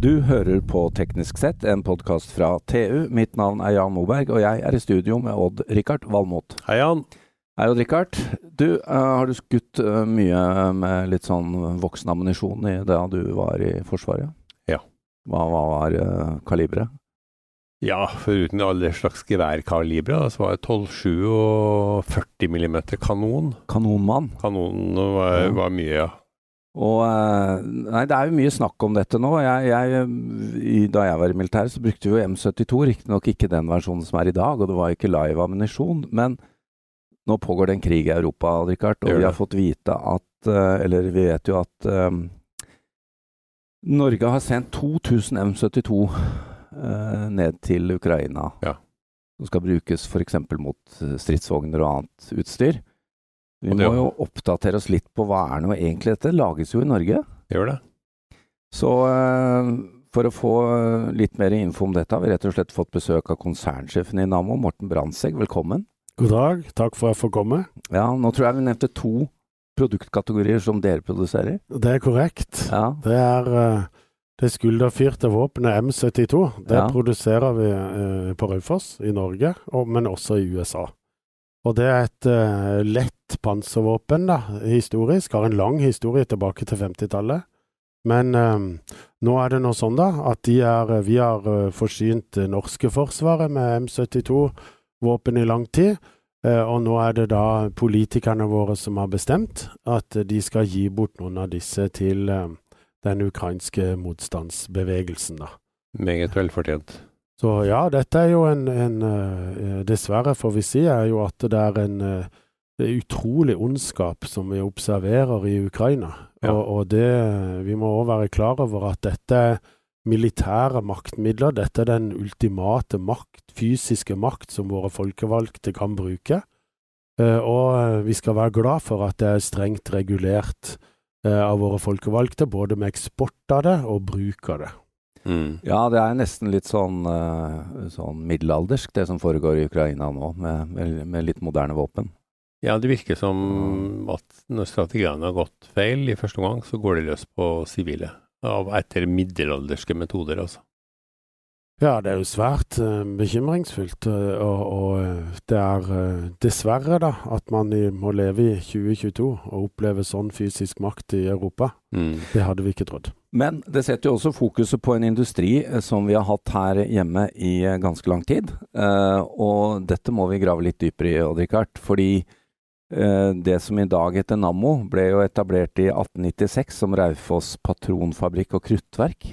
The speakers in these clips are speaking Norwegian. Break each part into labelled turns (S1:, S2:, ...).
S1: Du hører på Teknisk sett, en podkast fra TU. Mitt navn er Jan Moberg, og jeg er i studio med Odd-Rikard Valmot.
S2: Hei, Jan.
S1: Hei, Odd-Rikard. Du, uh, har du skutt uh, mye med litt sånn voksen ammunisjon da du var i Forsvaret?
S2: Ja.
S1: Hva, hva var uh, kaliberet?
S2: Ja, foruten alle slags geværkalibre, så var det 12-7 og 40 mm kanon.
S1: Kanonmann?
S2: Kanonen var, ja. var mye, ja.
S1: Og eh, Nei, det er jo mye snakk om dette nå. Jeg, jeg, da jeg var i militæret, så brukte vi jo M72. Riktignok ikke den versjonen som er i dag, og det var ikke live ammunisjon. Men nå pågår det en krig i Europa, Richard, og vi har fått vite at eh, Eller vi vet jo at um, Norge har sendt 2000 M72 uh, ned til Ukraina.
S2: Ja.
S1: Som skal brukes f.eks. mot stridsvogner og annet utstyr. Vi må jo oppdatere oss litt på hva er nå egentlig dette. Lages jo i Norge.
S2: Gjør det.
S1: Så uh, for å få litt mer info om dette, har vi rett og slett fått besøk av konsernsjefen i Nammo, Morten Brandtzæg. Velkommen.
S3: God dag. Takk for at jeg får komme.
S1: Ja, nå tror jeg vi nevnte to produktkategorier som dere produserer.
S3: Det er korrekt.
S1: Ja.
S3: Det er uh, det skulderfyrte våpenet M72. Det ja. produserer vi uh, på Raufoss i Norge, men også i USA. Og det er et uh, lett panservåpen, da, historisk. Har en lang historie tilbake til 50-tallet. Men um, nå er det nå sånn, da, at er, vi har uh, forsynt det norske forsvaret med M72-våpen i lang tid. Uh, og nå er det da politikerne våre som har bestemt at de skal gi bort noen av disse til den ukrainske motstandsbevegelsen, da.
S2: Meget velfortjent.
S3: Så ja, dette er jo en, en uh, Dessverre, får vi si, er jo at det er en uh, utrolig ondskap som vi observerer i Ukraina. Ja. Og, og, det Vi må òg være klar over at dette er militære maktmidler. Dette er den ultimate makt, fysiske makt, som våre folkevalgte kan bruke. Uh, og vi skal være glad for at det er strengt regulert av våre folkevalgte, både med eksport av det og bruk av det.
S1: Mm. Ja, det er nesten litt sånn, uh, sånn, middelaldersk, det som foregår i Ukraina nå, med, med, med, litt moderne våpen.
S2: Ja, det virker som at når strategiene har gått feil i første omgang, så går de løs på sivile. Etter middelalderske metoder, altså.
S3: Ja, det er jo svært uh, bekymringsfullt. Uh, og, og, det er uh, dessverre da, at man i, må leve i 2022 og oppleve sånn fysisk makt i Europa. Mm. Det hadde vi ikke trodd.
S1: Men det setter jo også fokuset på en industri som vi har hatt her hjemme i ganske lang tid. og dette må vi grave litt dypere i, Odd-Rikard. Fordi det som i dag heter Nammo, ble jo etablert i 1896 som Raufoss patronfabrikk og kruttverk.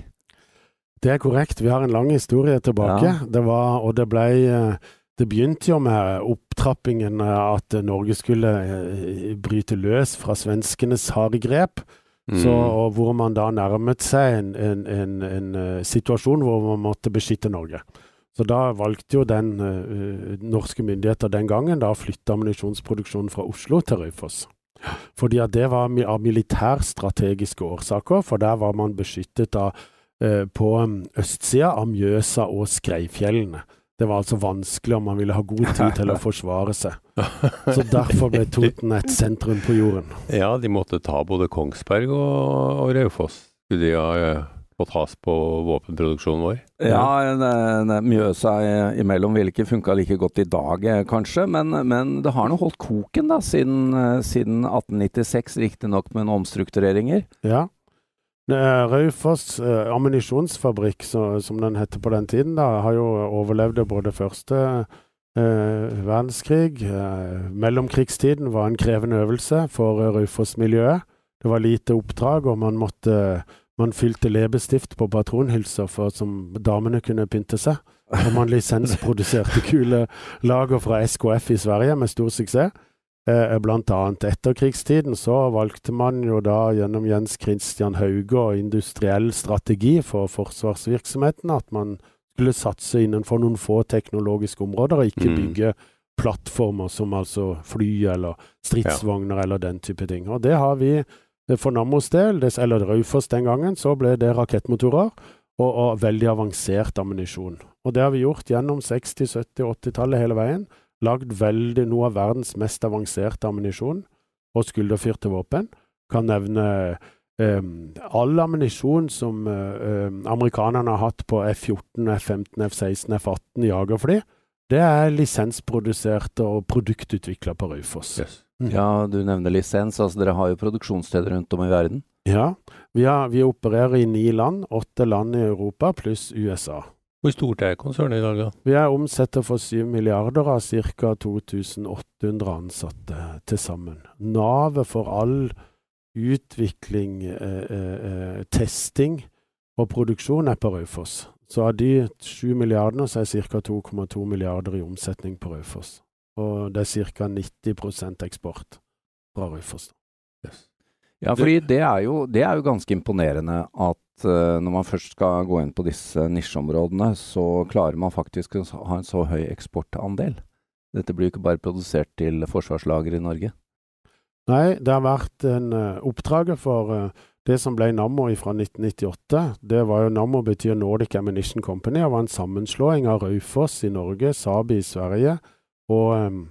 S3: Det er korrekt. Vi har en lang historie tilbake. Ja. Det var, og det ble eh, Det begynte jo med opptrappingen eh, at Norge skulle eh, bryte løs fra svenskenes harde grep. Mm. Så, hvor man da nærmet seg en, en, en, en, situasjon hvor man måtte beskytte Norge. Så da valgte jo den uh, norske myndigheter den gangen da å flytte ammunisjonsproduksjonen fra Oslo til Raufoss. Fordi at det var av militærstrategiske årsaker, for der var man beskyttet av uh, på um, østsida av Mjøsa og Skreifjellene. Det var altså vanskelig om man ville ha god tid til å forsvare seg. Så derfor ble Toten et sentrum på jorden.
S2: Ja, de måtte ta både Kongsberg og, og Raufoss. Skulle de ha uh, fått has på våpenproduksjonen vår?
S1: Ja, ne, ne, Mjøsa imellom ville ikke funka like godt i dag, eh, kanskje. Men, men det har nå holdt koken da, siden, siden 1896, riktignok med noen omstruktureringer.
S3: Ja. Raufoss eh, ammunisjonsfabrikk, som den heter på den tiden, da, har jo overlevd både første eh, verdenskrig. Eh, mellomkrigstiden var en krevende øvelse for Raufoss-miljøet. Det var lite oppdrag, og man måtte man fylte leppestift på patronhylser for som damene kunne pynte seg. Og man lisensproduserte kule lager fra SKF i Sverige med stor suksess. Eh, blant annet etterkrigstiden så valgte man jo da gjennom Jens Christian Hauge og industriell strategi for forsvarsvirksomheten at man skulle satse innenfor noen få teknologiske områder, og ikke mm. bygge plattformer som altså fly eller stridsvogner ja. eller den type ting. Og det har vi eh, for Nammos del, eller Raufoss den gangen, så ble det rakettmotorer og, og veldig avansert ammunisjon. Og det har vi gjort gjennom 60-, 70-, 80-tallet hele veien lagd veldig noe av verdens mest avanserte ammunisjon og skulderfyrte våpen. Kan nevne Um, all ammunisjon som uh, um, amerikanerne har hatt på F-14, F-15, F-16, F-18 jagerfly, det er lisensprodusert og produktutvikla på Raufoss.
S2: Yes.
S3: Mm.
S1: Ja, du nevner lisens. Altså, dere har jo produksjonssteder rundt om i verden.
S3: Ja, vi, har, vi opererer i ni land, åtte land i Europa pluss USA.
S2: Hvor stort er konsernet i dag, da?
S3: Vi er omsetter for 7 milliarder av ca. 2800 ansatte til sammen. Navet for all utvikling, eh, eh, testing og produksjon er på Raufoss. Så av de 7 milliardene så er ca. 2,2 milliarder i omsetning på Raufoss. Og det er ca. 90 eksport fra Raufoss.
S2: Yes.
S1: Ja, fordi det er jo, det er jo ganske imponerende at når man først skal gå inn på disse nisjeområdene, så klarer man faktisk å ha en så høy eksportandel. Dette blir jo ikke bare produsert til forsvarslager i Norge.
S3: Nei, det har vært en uh, oppdraget for uh, det som ble Nammo fra 1998. Det var jo Nammo betyr Nordic Ammunition Company, og var en sammenslåing av Raufoss i Norge, Sabi i Sverige og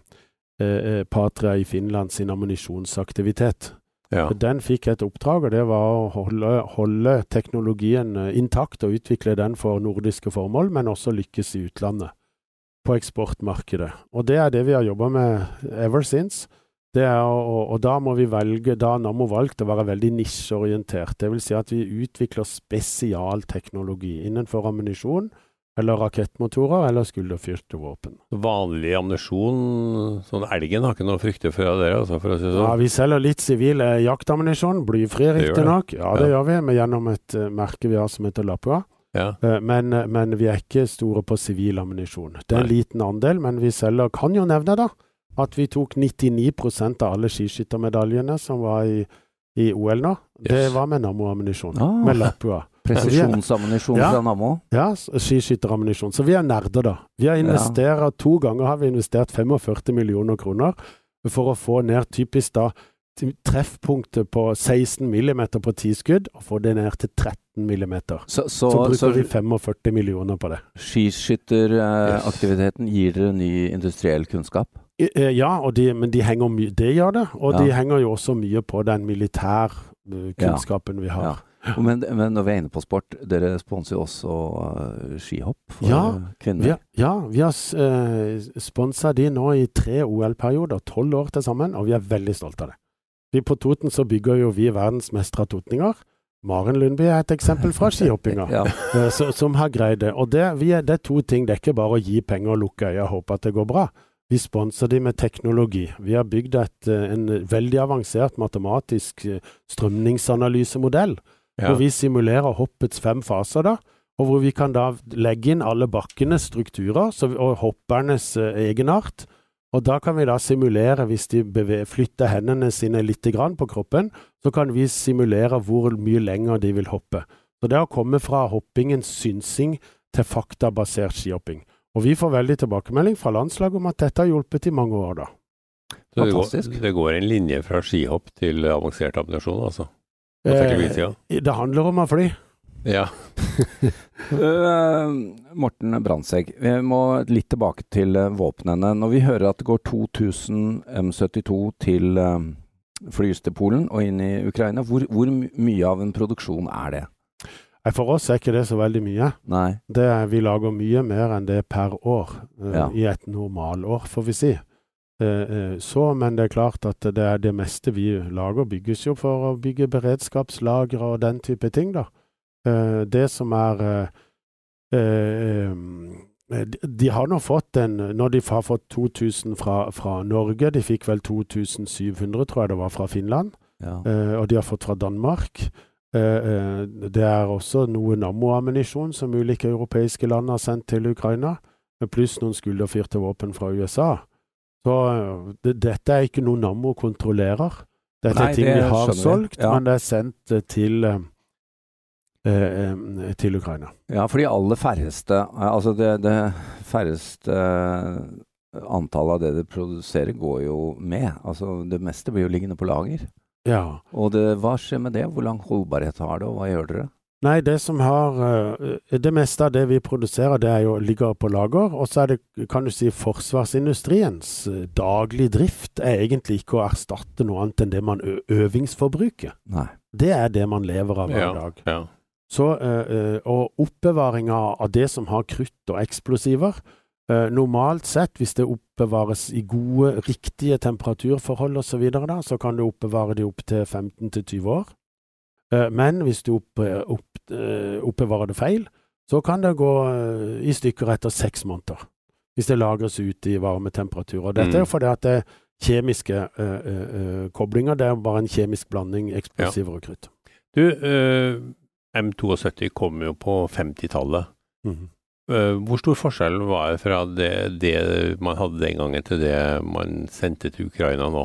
S3: eh, Patria i Finland sin ammunisjonsaktivitet.
S2: Ja.
S3: Den fikk et oppdrag, og det var å holde, holde teknologien intakt og utvikle den for nordiske formål, men også lykkes i utlandet, på eksportmarkedet. Og det er det vi har jobba med ever since. Er, og, og, da må vi velge, da Nammo valgte å være veldig nisjeorientert. Vil si at vi utvikler spesialteknologi innenfor ammunisjon, eller rakettmotorer, eller skulderfyrte våpen.
S2: Vanlig ammunisjon, sånn elgen har ikke noe å frykte for av dere, altså, for å si sånn?
S3: Ja, vi selger litt sivil eh, jaktammunisjon, blyfri riktignok. Ja, det
S2: Ja.
S3: gjør vi, men gjennom et uh, merke vi har som heter Lapua.
S2: Ja.
S3: Uh, Men, men vi er ikke store på sivil ammunisjon. Det er en
S2: Nei.
S3: liten andel, men vi selger Kan jo nevne, da, at vi tok 99% av alle skiskyttermedaljene som var i, i OL nå. Det var med Nammo-ammunisjon.
S1: Ah.
S3: Med Lapua.
S1: Presisjonsammunisjon
S3: Ja.
S1: fra Nammo.
S3: Ja, skiskytterammunisjon. Så vi er nerder, da. Vi har investert, To ganger har vi investert 45 millioner kroner for å få ned typisk da treffpunktet på 16 millimeter på ti skudd, og få det ned til 13 millimeter.
S1: Så, så,
S3: Så,
S1: så,
S3: bruker vi 45 millioner på det.
S1: skiskytteraktiviteten gir dere ny industriell kunnskap?
S3: Eh, Ja, og de, men de henger mye Det gjør det. Og
S1: Ja.
S3: de henger jo også mye på den militærkunnskapen vi har.
S1: Ja. Men, men når vi er inne på sport, dere sponser jo også uh, skihopp for
S3: Ja,
S1: kvinner.
S3: Vi ja, vi har uh, sponsa de nå i tre OL-perioder, tolv år til sammen, og vi er veldig stolte av det. Vi På Toten så bygger jo vi verdensmestere av totninger. Maren Lundby er et eksempel fra skihoppinga,
S1: ja.
S3: uh, som har greid det. Og det, vi er, det er to ting. Det er ikke bare å gi penger og lukke øya og håpe at det går bra. Vi sponser de med teknologi. Vi har bygd et, eh, en veldig avansert matematisk eh, strømningsanalysemodell
S2: Ja.
S3: hvor vi simulerer hoppets fem faser, da, og hvor vi kan da legge inn alle bakkenes strukturer så, vi- og hoppernes uh, egenart. Og da kan vi da simulere, hvis de flytter hendene sine litt grann på kroppen, så kan vi simulere hvor mye lenger de vil hoppe. Så det har kommet fra hoppingens synsing til faktabasert skihopping. Og vi får veldig tilbakemelding fra landslaget om at dette har hjulpet i mange år, da.
S2: Fantastisk. det går, det går en linje fra skihopp til avansert ammunisjon, altså?
S3: Eh, det handler om å fly.
S2: Ja.
S1: Uh, Morten Brandtzæg, vi må litt tilbake til uh, våpnene. Når vi hører at det går 2000 M72 til uh, flys til Polen og inn i Ukraina, hvor, hvor mye av en produksjon er det?
S3: For oss er ikke det så veldig mye.
S1: Nei.
S3: Det, er- vi lager mye mer enn det per år, uh,
S1: Ja.
S3: i et normalår, får vi si. Eh, eh, så, men det er klart at det, er det meste vi lager, bygges jo for å bygge beredskapslagre og den type ting, da. Eh, det som er de, har nå fått en Når de har fått 2000 fra, fra Norge, de fikk vel 2700, tror jeg det var, fra Finland.
S1: Ja.
S3: Og de har fått fra Danmark. Det er også noe Nammo-ammunisjon som ulike europeiske land har sendt til Ukraina, pluss noen skulderfyrte våpen fra USA. Så det, dette er ikke noe Nammo kontrollerer. Dette
S1: Nei,
S3: er ting vi har solgt,
S1: Ja.
S3: men det er sendt eh, til, eh, eh, til Ukraina.
S1: ja, for de aller færreste, altså det, det færreste antallet av det de produserer, går jo med. Altså det meste blir jo liggende på lager.
S3: Ja.
S1: Og det, hva skjer med det? Hvor lang holdbarhet har det, og hva gjør dere?
S3: Nei, det som har eh, Det meste av det vi produserer, det er jo, ligger på lager. Og så er det, kan du si, forsvarsindustriens eh, daglig drift er egentlig ikke å erstatte noe annet enn det man øvingsforbruker.
S1: Nei.
S3: det er det man lever av hver
S2: Ja,
S3: dag.
S2: ja.
S3: Så, eh, og oppbevaringa av det som har krutt og eksplosiver eh, Normalt sett, hvis det oppbevares i gode, riktige temperaturforhold osv., så, videre da, så kan du oppbevare de opptil 15-20 år. Eh, men hvis du eh, oppbevarer det feil, så kan det gå eh, i stykker etter seks måneder. Hvis det lagres ut i varme temperaturer. Dette er
S2: Mm.
S3: fordi at det er kjemiske koblinger. Det er bare en kjemisk blanding eksplosiver og krutt.
S2: Du, eh, M72 kom jo på 50-tallet.
S3: Mhm.
S2: Eh, hvor stor forskjell var det fra det, det man hadde den gangen til det man sendte til Ukraina nå?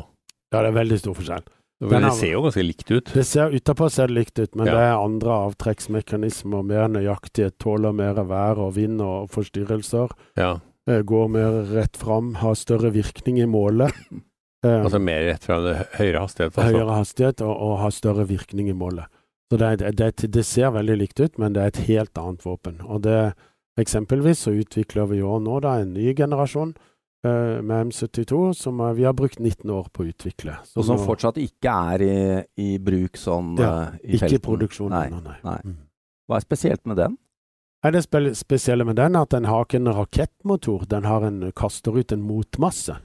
S3: Ja, det er veldig stor forskjell. Den
S2: det ser jo ganske likt ut.
S3: Det ser Utapå ser det likt ut, men
S2: Ja.
S3: det er andre avtrekksmekanismer. Mer nøyaktighet, tåler mer vær og vind og forstyrrelser.
S2: Ja,
S3: eh, Går mer rett fram, har større virkning i målet. Eh,
S2: altså mer rett fra høyere hastighet. Altså.
S3: høyere hastighet og, og har større virkning i målet. Så det, det, det ser veldig likt ut, men det er et helt annet våpen. Og det, eksempelvis så utvikler vi jo nå da en ny generasjon med M72 som eh, vi har brukt 19 år på å utvikle.
S1: Og som
S3: nå-
S1: fortsatt ikke er i, i bruk sånn
S3: Ja,
S1: eh, i
S3: Ikke i
S1: produksjonen.
S3: produksjon
S1: Nei.
S3: nei.
S1: nei.
S3: Mm.
S1: Hva er spesielt med den?
S3: Er det spe- spesielle med den at den har ikke en rakettmotor, den har en, kaster ut en motmasse.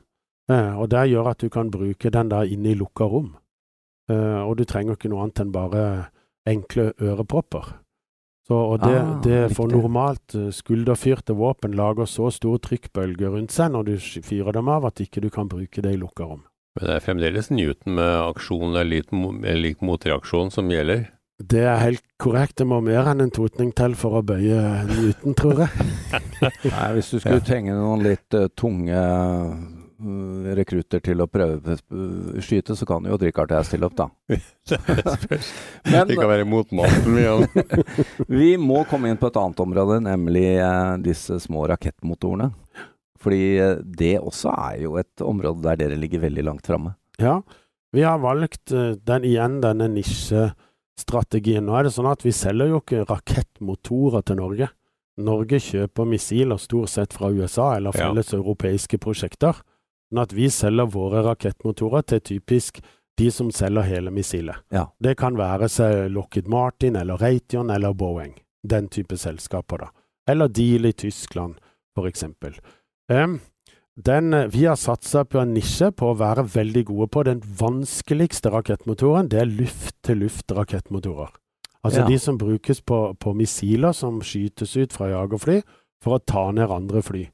S3: Eh, og det gjør at du kan bruke den da inne i lukka rom. Eh, og du trenger ikke noe annet enn bare enkle ørepropper. Så, og det,
S1: Ah,
S3: det for normalt eh, skulderfyrte våpen lager så store trykkbølger rundt seg når du fyrer dem av, at ikke du kan bruke det i lukka rom.
S2: Men det er fremdeles Newton med aksjon eller lik, mo- motreaksjon som gjelder.
S3: Det er helt korrekt. Det må mer enn en totning til for å bøye Newton, tror jeg.
S1: Nei, hvis du skulle trenge noen litt eh, tunge rekrutter til å prøve uh, skyte, så kan jo Richard og jeg stille opp, da. Men
S2: det kan være motmaten mye av.
S1: vi må komme inn på et annet område, nemlig eh, disse små rakettmotorene. Fordi eh, det også er jo et område der dere ligger veldig langt framme.
S3: Ja, vi har valgt eh, den, igjen denne nisjestrategien. Nå er det sånn at vi selger jo ikke rakettmotorer til Norge. Norge kjøper missiler stort sett fra USA eller
S2: Ja.
S3: felles europeiske prosjekter. At vi selger våre rakettmotorer til typisk de som selger hele missilet.
S1: Ja.
S3: Det kan være seg Lockheed Martin eller Raytheon eller Boeing. Den type selskaper, da. Eller Deal i Tyskland, for eksempel. Um, den, vi har satsa på en nisje på å være veldig gode på. Den vanskeligste rakettmotoren, det er luft-til-luft-rakettmotorer. Altså
S1: Ja.
S3: de som brukes på, på missiler som skytes ut fra jagerfly for å ta ned andre fly.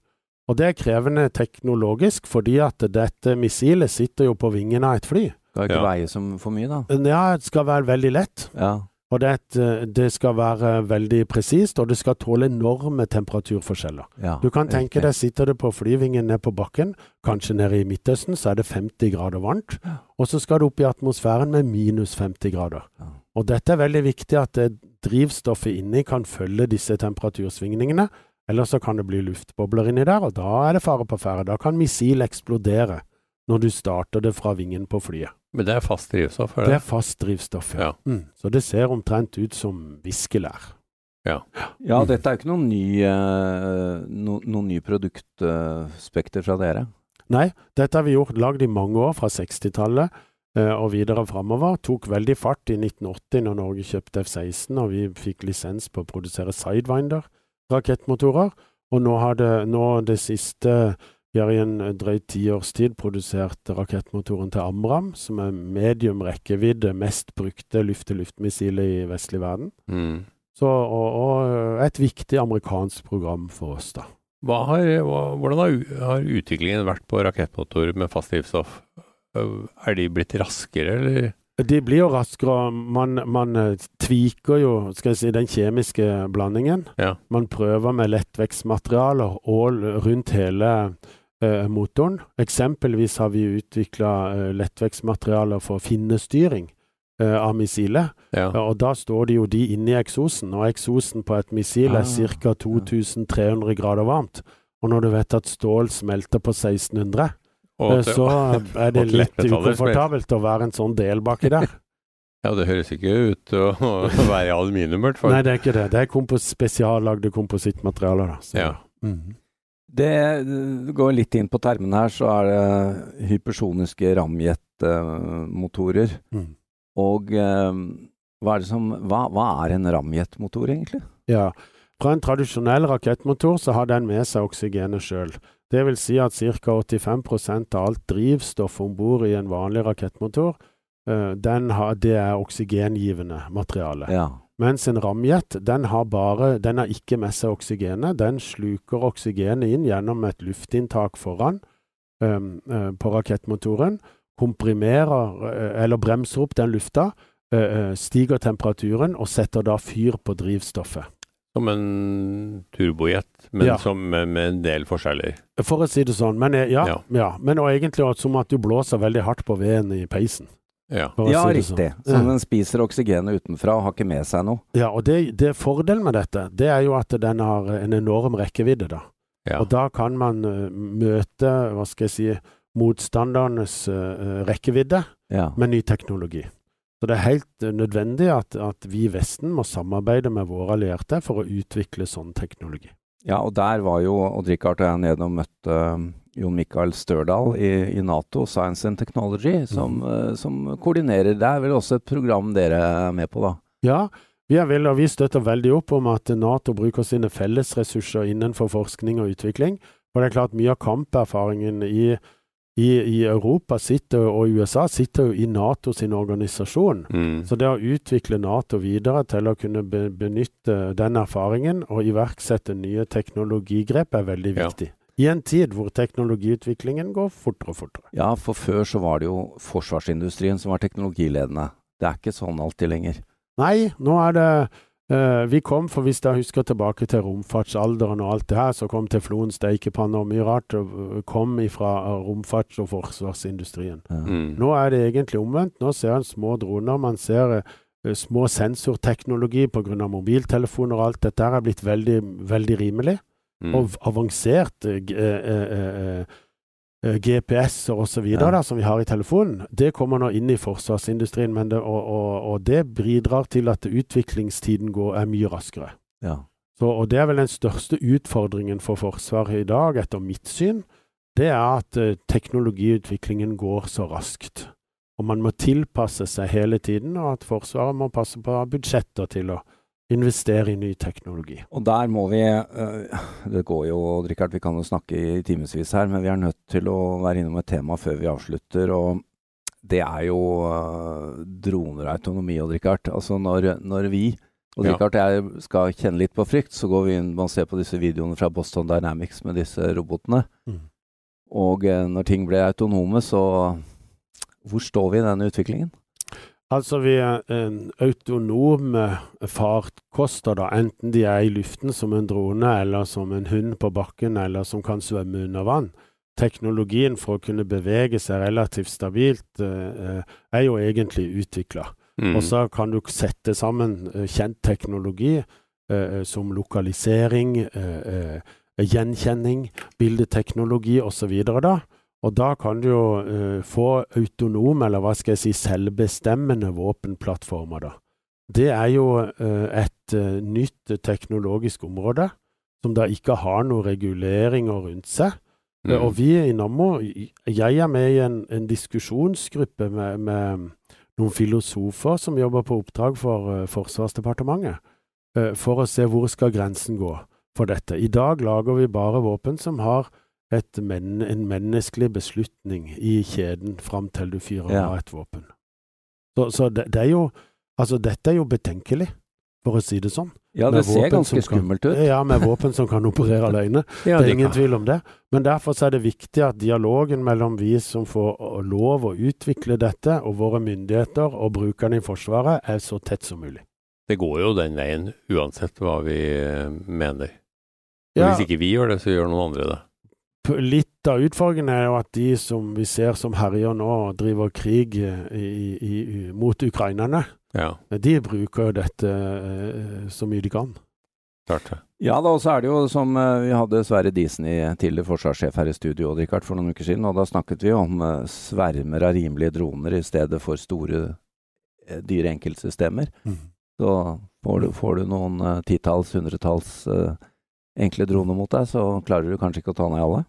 S3: Og det er krevende teknologisk, fordi at dette missilet sitter jo på vingen av et fly.
S1: Skal ikke
S2: Ja.
S1: veie som for mye, da.
S3: Ja, det skal være veldig lett.
S1: Ja.
S3: Og det, et, eh, det skal være veldig presist, og det skal tåle enorme temperaturforskjeller.
S1: ja.
S3: Du kan tenke
S1: riktig.
S3: deg, sitter du på flyvingen ned på bakken, kanskje nede i Midtøsten, så er det 50 grader varmt, og så skal du opp i atmosfæren med minus 50 grader.
S1: Ja.
S3: Og dette er veldig viktig at drivstoffet inni kan følge disse temperatursvingningene, ellers så kan det bli luftbobler inni der, og da er det fare på ferde. Da kan missil eksplodere når du starter det fra vingen på flyet.
S2: Men det er fast drivstoff? Eller?
S3: Det
S2: det?
S3: er fast drivstoff, ja.
S2: Ja.
S3: Mm. Så det ser omtrent ut som viskelær.
S1: Ja, dette er jo ikke noen ny, eh, no, noen ny produktspekter fra dere.
S3: Nei, dette har vi gjort, lagd i mange år, fra 60-tallet eh, og videre framover. Tok veldig fart i 1980 når Norge kjøpte F-16 og vi fikk lisens på å produsere Sidewinder-rakettmotorer. Og nå har det, nå det siste Vi har i en drøy tiårs tid produsert rakettmotoren til Amram, som er medium rekkevidde, mest brukte luft-til-luft-missilet i vestlig verden.
S2: Mm.
S3: Så, og, og et viktig amerikansk program for oss, da.
S2: Har, hvordan har, utviklingen vært på rakettmotorer med fast drivstoff? Er de blitt raskere, eller?
S3: De blir jo raskere. Man, man eh, tviker jo si, den kjemiske blandingen.
S2: Ja.
S3: Man prøver med lettvekstmaterialer og rundt hele eh, motoren. Eksempelvis har vi utvikla eh, lettvekstmaterialer for finnestyring eh, av missilet.
S2: Ja.
S3: Ja, og da står de jo de inni eksosen, og eksosen på et missil er
S1: Ah,
S3: ca. 2300 grader varmt. Og når du vet at stål smelter på 1600, Eh, så er det litt ukomfortabelt å være en sånn del baki der.
S2: ja, det høres ikke ut til å være i aluminium, i hvert fall.
S3: Nei, det er ikke det. Det er kompos spesiallagde komposittmaterialer. da. Så,
S2: Ja.
S3: Mm
S1: Det det går litt inn på termen her, så er det hypersoniske ramjetmotorer.
S3: Mm.
S1: Og eh, Hva er, det som, hva, hva er en ramjetmotor, egentlig?
S3: Ja, fra en tradisjonell rakettmotor så har den med seg oksygenet sjøl. Det vil si at ca. 85% av alt drivstoff om bord i en vanlig rakettmotor, uh, har, det er oksygengivende materiale.
S1: Ja.
S3: Mens en ramjet, den har bare Den har ikke med seg oksygenet. Den sluker oksygenet inn gjennom et luftinntak foran um, på rakettmotoren. Komprimerer, uh, eller bremser opp den lufta. Uh, stiger temperaturen og setter da fyr på drivstoffet.
S2: Som en turbojet, men
S3: Ja.
S2: som med, med en del forskjeller.
S3: For å si det sånn. Men, eh, ja,
S2: Ja.
S3: ja. men og egentlig som at du blåser veldig hardt på veden i peisen.
S2: Ja.
S1: Ja,
S3: si
S1: riktig.
S3: sånn.
S1: Så den spiser oksygenet utenfra og har ikke med seg noe.
S3: Ja, og det, det Fordelen med dette, det er jo at den har en enorm rekkevidde, da.
S2: ja.
S3: Og da kan man eh, møte, hva skal jeg si, motstandernes eh, rekkevidde
S1: Ja.
S3: med ny teknologi. Så det er helt eh, nødvendig at, at vi i Vesten må samarbeide med våre allierte for å utvikle sånn teknologi.
S1: ja, og der var jo Odd-Rikard og jeg nede og møtte um, Jon Michael Størdal i, i Nato Science and Technology, som, mm. som koordinerer. Det er vel også et program dere er med på, da?
S3: Ja, vi, vel, og vi støtter veldig opp om at Nato bruker sine fellesressurser innenfor forskning og utvikling. Og det er klart mye av kamperfaringen i, i, i Europa sitter, og USA sitter jo i Nato sin organisasjon.
S2: Mm.
S3: Så det å utvikle Nato videre til å kunne be, benytte den erfaringen og iverksette nye teknologigrep er veldig
S2: Ja.
S3: viktig. I en tid hvor teknologiutviklingen går fortere og fortere.
S1: Ja, for før så var det jo forsvarsindustrien som var teknologiledende. Det er ikke sånn alltid lenger.
S3: Nei, nå er det eh, Vi kom, for hvis jeg husker tilbake til romfartsalderen og alt det her, så kom teflon, steikepanner og mye rart øh, kom fra romfarts- og forsvarsindustrien.
S1: Ja.
S2: Mm.
S3: Nå er det egentlig omvendt. Nå ser en små droner, man ser uh, små sensorteknologi pga. mobiltelefoner og alt dette her er blitt veldig, veldig rimelig.
S2: Mm.
S3: Og avansert eh, GPS-er osv.
S1: Ja.
S3: som vi har i telefonen, det kommer nå inn i forsvarsindustrien. Men det, og, og, og det bidrar til at utviklingstiden går, er mye raskere.
S1: Ja.
S3: Så, og det er vel den største utfordringen for Forsvaret i dag, etter mitt syn. Det er at uh, teknologiutviklingen går så raskt. Og man må tilpasse seg hele tiden, og at Forsvaret må passe på budsjetter til å investere i ny teknologi.
S1: Og der må vi øh, Det går jo, Richard, vi kan jo snakke i timevis her, men vi er nødt til å være innom et tema før vi avslutter. og det er jo øh, droner og autonomi, Odd Rikard. Altså når, når vi og
S2: Ja.
S1: Rikard jeg skal kjenne litt på frykt, så går vi inn og ser på disse videoene fra Boston Dynamics med disse robotene.
S3: Mm.
S1: Og eh, når ting blir autonome, så Hvor står vi i denne utviklingen?
S3: Altså, vi er en autonome farkoster, da, enten de er i luften som en drone, eller som en hund på bakken, eller som kan svømme under vann. Teknologien for å kunne bevege seg relativt stabilt eh, eh, er jo egentlig utvikla.
S2: Mm.
S3: Og så kan du sette sammen eh, kjent teknologi eh, eh, som lokalisering, eh, eh, gjenkjenning, bildeteknologi osv. da. Og da kan du jo eh, få autonome, eller hva skal jeg si, selvbestemmende våpenplattformer, da. Det er jo eh, et eh, nytt teknologisk område som da ikke har noen reguleringer rundt seg.
S2: Mm.
S3: Og vi i Nammo, jeg er med i en, en diskusjonsgruppe med, med noen filosofer som jobber på oppdrag for Forsvarsdepartementet, for å se hvor skal grensen gå for dette. I dag lager vi bare våpen som har men, en menneskelig beslutning i kjeden fram til du fyrer
S1: Ja.
S3: av et våpen. Så, så det, det er jo Altså, dette er jo betenkelig, for å si det sånn.
S1: Ja, det ser ganske
S3: kan-
S1: skummelt ut.
S3: Ja, med våpen som kan operere alene.
S2: ja,
S3: Det er ingen
S2: kan-
S3: tvil om det. Men derfor så er det viktig at dialogen mellom vi som får lov å utvikle dette, og våre myndigheter og brukerne i Forsvaret, er så tett som mulig.
S2: Det går jo den veien uansett hva vi eh, mener.
S3: Ja,
S2: Hvis ikke vi gjør det, så gjør noen andre det.
S3: Litt av utfordringen er jo at de som vi ser som herjer nå driver krig eh, i, i, i, mot ukrainerne,
S2: Ja,
S3: de bruker jo dette eh, så mye de kan.
S2: klart det.
S1: Ja da, og så er det jo som eh, vi hadde Sverre Disen, i, tidligere forsvarssjef her i studio, Richard, for noen uker siden, og da snakket vi om svermer av rimelige droner i stedet for store, dyre enkeltsystemer. Så får du, får du noen titalls, hundretalls enkle droner mot deg, så klarer du kanskje ikke å ta ned alle.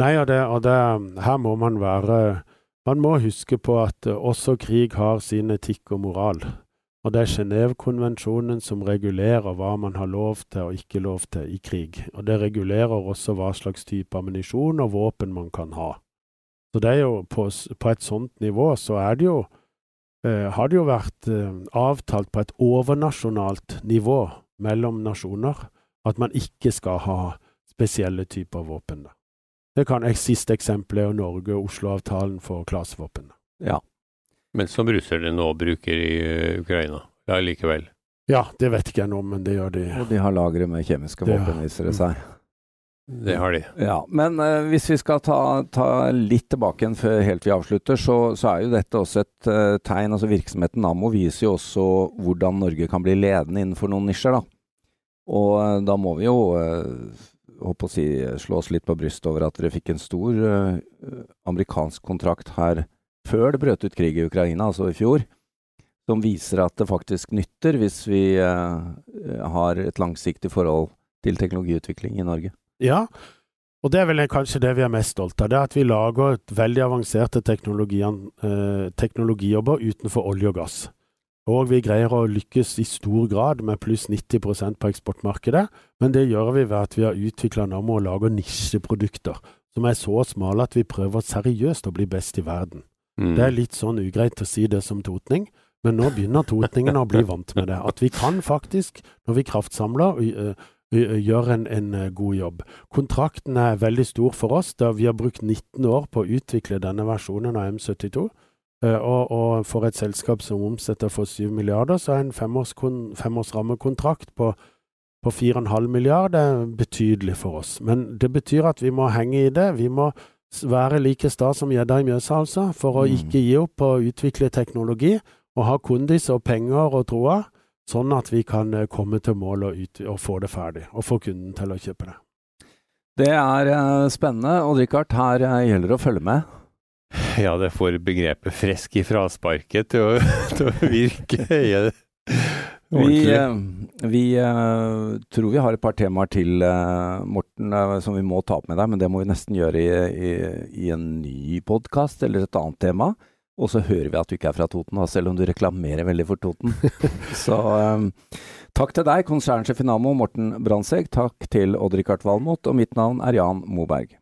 S3: Nei, og, det, og det, her må man være Man må huske på at eh, også krig har sin etikk og moral. Og det er Genévekonvensjonen som regulerer hva man har lov til og ikke lov til i krig. Og det regulerer også hva slags type ammunisjon og våpen man kan ha. Så det er jo på, på et sånt nivå så er det jo eh, har det jo vært eh, avtalt på et overnasjonalt nivå mellom nasjoner at man ikke skal ha spesielle typer våpen. Det kan Siste eksempel er Norge og Oslo-avtalen for klasevåpen.
S1: Ja.
S2: Men som russerne nå bruker i uh, Ukraina ja, likevel?
S3: Ja, det vet ikke jeg nå, men det gjør de.
S1: Og de har lagre med kjemiske våpen, viser det seg.
S2: Det har de.
S1: Ja, Men uh, hvis vi skal ta, ta, litt tilbake igjen før helt vi avslutter, så, så er jo dette også et uh, tegn. altså Virksomheten Nammo viser jo også hvordan Norge kan bli ledende innenfor noen nisjer. da. Og uh, da må vi jo håper å si, slå oss litt på brystet over at dere fikk en stor amerikansk kontrakt her før det brøt ut krig i Ukraina, altså i fjor, som viser at det faktisk nytter hvis vi uh, har et langsiktig forhold til teknologiutvikling i Norge.
S3: Ja, og det er vel kanskje det vi er mest stolte av. Det er at vi lager veldig avanserte uh, teknologijobber utenfor olje og gass. Og vi greier å lykkes i stor grad med pluss 90% på eksportmarkedet, men det gjør vi ved at vi har utvikla Nammo og lager nisjeprodukter som er så smale at vi prøver seriøst å bli best i verden. Mm. Det er litt sånn ugreit å si det som totning, men nå begynner totningen å bli vant med det. At vi kan faktisk, når vi kraftsamler, gjøre en, en, god jobb. Kontrakten er veldig stor for oss, da vi har brukt 19 år på å utvikle denne versjonen av M72. Og, og for et selskap som omsetter for 7 milliarder, så er en femårsrammekontrakt femårs på, på 4,5 milliarder betydelig for oss. Men det betyr at vi må henge i det. Vi må være like sta som gjedda i Mjøsa, altså, for å mm. ikke gi opp å utvikle teknologi og ha kondis og penger og troa, sånn at vi kan eh, komme til mål og, ut, og få det ferdig, og få kunden til å kjøpe det.
S1: Det er spennende, og Richard, her gjelder det å følge med.
S2: Ja, det får begrepet frisk i frasparket til å, til å virke.
S1: Vi, eh, vi uh, tror vi har et par temaer til, uh, Morten, som vi må ta opp med deg. Men det må vi nesten gjøre i, i, i en ny podkast eller et annet tema. Og så hører vi at du ikke er fra Toten, selv om du reklamerer veldig for Toten. så um, takk til deg, konsernsjef i Namo, Morten Brandtzæg. Takk til Odd-Rikard Valmot, og mitt navn er Jan Moberg.